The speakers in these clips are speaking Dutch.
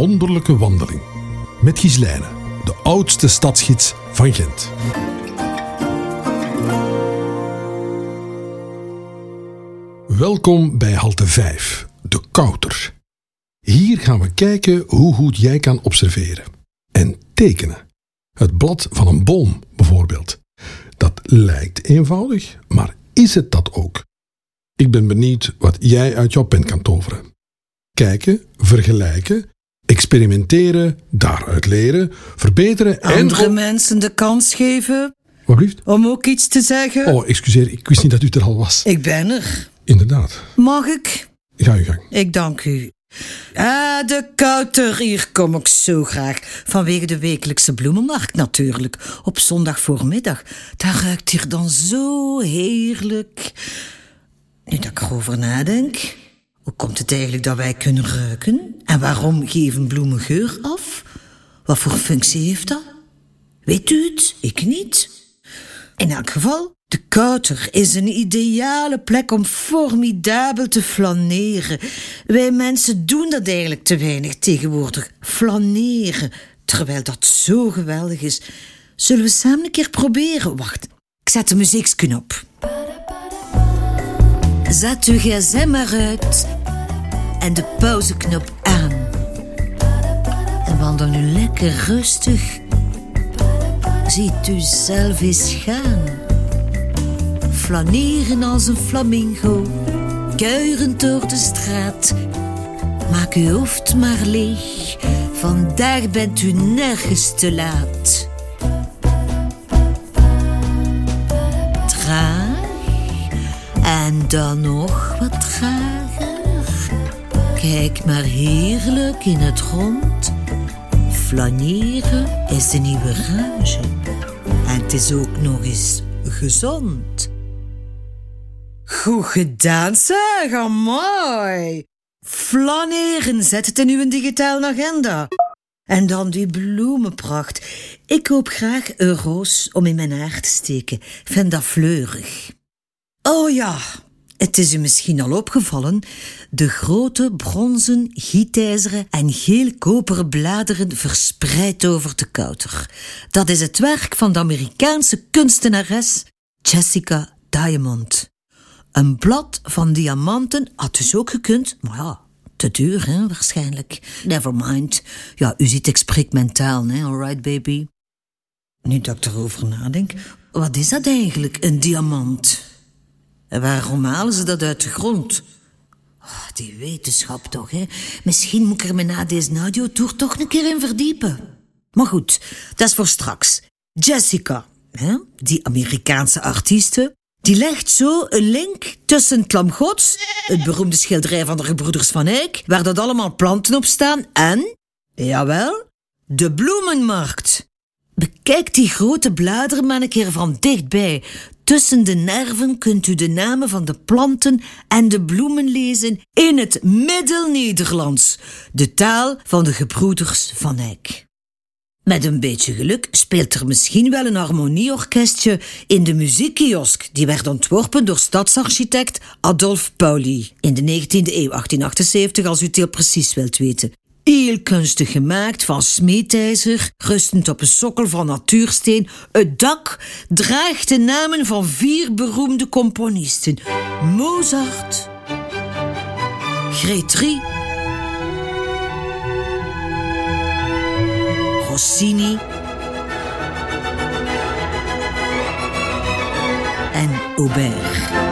wonderlijke wandeling. Met Gislijne, de oudste stadsgids van Gent. Welkom bij halte 5, de Kouter. Hier gaan we kijken hoe goed jij kan observeren. En tekenen. Het blad van een boom, bijvoorbeeld. Dat lijkt eenvoudig, maar is het dat ook? Ik ben benieuwd wat jij uit jouw pen kan toveren. Kijken, vergelijken, experimenteren, daaruit leren, verbeteren en... Andere mensen de kans geven Wat blieft? om ook iets te zeggen. Oh, excuseer, ik wist niet dat u er al was. Ik ben er. Inderdaad. Mag ik? Ga uw gang. Ik dank u. Ah, de kouter, hier kom ik zo graag. Vanwege de wekelijkse bloemenmarkt natuurlijk. Op zondag voormiddag. Dat ruikt hier dan zo heerlijk. Nu dat ik erover nadenk. Hoe komt het eigenlijk dat wij kunnen ruiken? En waarom geven bloemen geur af? Wat voor functie heeft dat? Weet u het? Ik niet. In elk geval, de Kouter is een ideale plek om formidabel te flaneren. Wij mensen doen dat eigenlijk te weinig tegenwoordig. Flaneren, terwijl dat zo geweldig is. Zullen we samen een keer proberen? Wacht, ik zet de muzieksknop. Zet uw gsm uit en de pauzeknop aan. En wandel nu lekker rustig. Ziet u zelf eens gaan. Flaneren als een flamingo, kuierend door de straat. Maak uw hoofd maar leeg, vandaag bent u nergens te laat. Traag en dan nog wat trager. Kijk maar heerlijk in het rond. Flaneren is de nieuwe rage. En het is ook nog eens gezond. Goed gedaan, zeg, mooi. Flaneren, zet het in uw digitale agenda. En dan die bloemenpracht. Ik koop graag een roos om in mijn haar te steken. Vind dat fleurig. Oh ja, het is u misschien al opgevallen. De grote bronzen, gietijzeren en geel-koperen bladeren verspreid over de kouter. Dat is het werk van de Amerikaanse kunstenares Jessica Diamond. Een blad van diamanten had dus ook gekund, maar ja, te duur, hè, waarschijnlijk. Never mind. Ja, u ziet, ik mentaal, hè, alright, baby. Nu dat ik erover nadenk, wat is dat eigenlijk, een diamant? En waarom halen ze dat uit de grond? Oh, die wetenschap toch, hè? Misschien moet ik er me na deze audiotour toch een keer in verdiepen. Maar goed, dat is voor straks. Jessica, hè? die Amerikaanse artieste, die legt zo een link tussen het Lam Gods, het beroemde schilderij van de gebroeders van Eyck, waar dat allemaal planten op staan, en, jawel, de bloemenmarkt. Bekijk die grote bladeren maar een keer van dichtbij. Tussen de nerven kunt u de namen van de planten en de bloemen lezen in het Middel-Nederlands, de taal van de gebroeders van Eyck. Met een beetje geluk speelt er misschien wel een harmonieorkestje in de muziekkiosk. Die werd ontworpen door stadsarchitect Adolf Pauli in de 19e eeuw, 1878, als u het heel precies wilt weten. Heel kunstig gemaakt van smeetijzer, rustend op een sokkel van natuursteen. Het dak draagt de namen van vier beroemde componisten: Mozart, Grétry, Rossini en Aubert.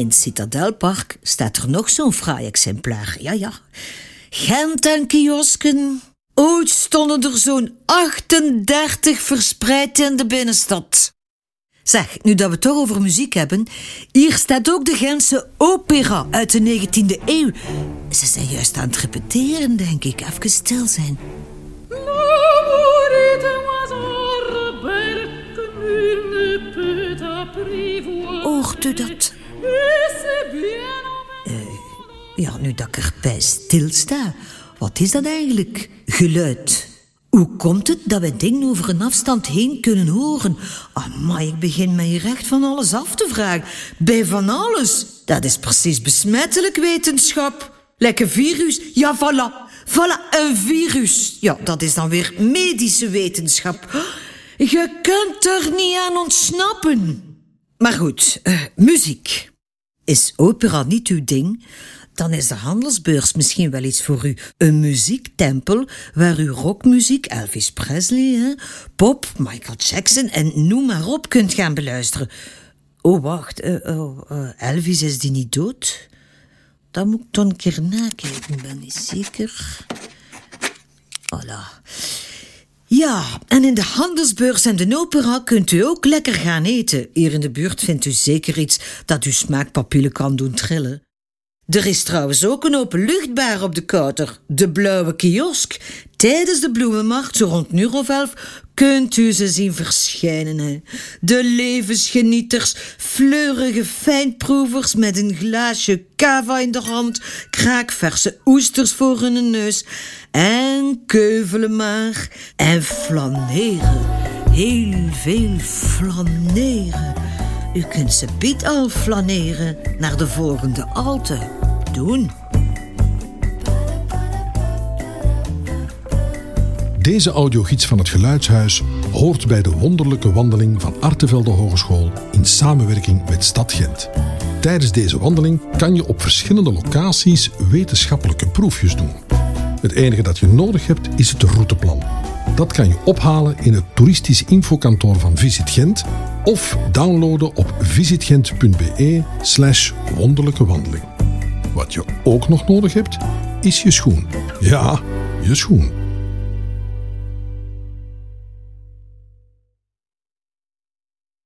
In Citadelpark staat er nog zo'n fraai exemplaar. Ja, ja. Gent en kiosken. Ooit stonden er zo'n 38 verspreid in de binnenstad. Zeg, nu dat we het toch over muziek hebben, hier staat ook de Gentse opera uit de 19e eeuw. Ze zijn juist aan het repeteren, denk ik. Even stil zijn. Hoort u dat? Eh, ja, nu dat ik erbij stilsta. Wat is dat eigenlijk? Geluid. Hoe komt het dat wij dingen over een afstand heen kunnen horen? maar ik begin mij hier echt van alles af te vragen. Bij van alles. Dat is precies besmettelijk wetenschap. Lekker virus. Ja, voilà. Voilà, een virus. Ja, dat is dan weer medische wetenschap. Je kunt er niet aan ontsnappen. Maar goed, uh, muziek. Is opera niet uw ding? Dan is de handelsbeurs misschien wel iets voor u. Een muziektempel waar u rockmuziek, Elvis Presley, hè, pop, Michael Jackson en noem maar op kunt gaan beluisteren. Oh, wacht, uh, uh, Elvis is die niet dood? Dan moet ik dan een keer nakijken, ben niet zeker. Voilà. Ja, en in de handelsbeurs en de opera kunt u ook lekker gaan eten. Hier in de buurt vindt u zeker iets dat uw smaakpapillen kan doen trillen. Er is trouwens ook een openluchtbar op de kouter, de Blauwe Kiosk. Tijdens de bloemenmarkt, zo rond nu of elf, kunt u ze zien verschijnen. Hè. De levensgenieters, fleurige fijnproevers met een glaasje cava in de hand, kraakverse oesters voor hun neus en keuvelen maar en flaneren. Heel veel flaneren. U kunt ze bied al flaneren naar de volgende alte. Doen. Deze audiogids van het Geluidshuis hoort bij de wonderlijke wandeling van Artevelde Hogeschool in samenwerking met Stad Gent. Tijdens deze wandeling kan je op verschillende locaties wetenschappelijke proefjes doen. Het enige dat je nodig hebt is het routeplan. Dat kan je ophalen in het toeristisch infokantoor van Visit Gent of downloaden op visitgent.be slash wonderlijke wandeling. Wat je ook nog nodig hebt, is je schoen. Ja, je schoen.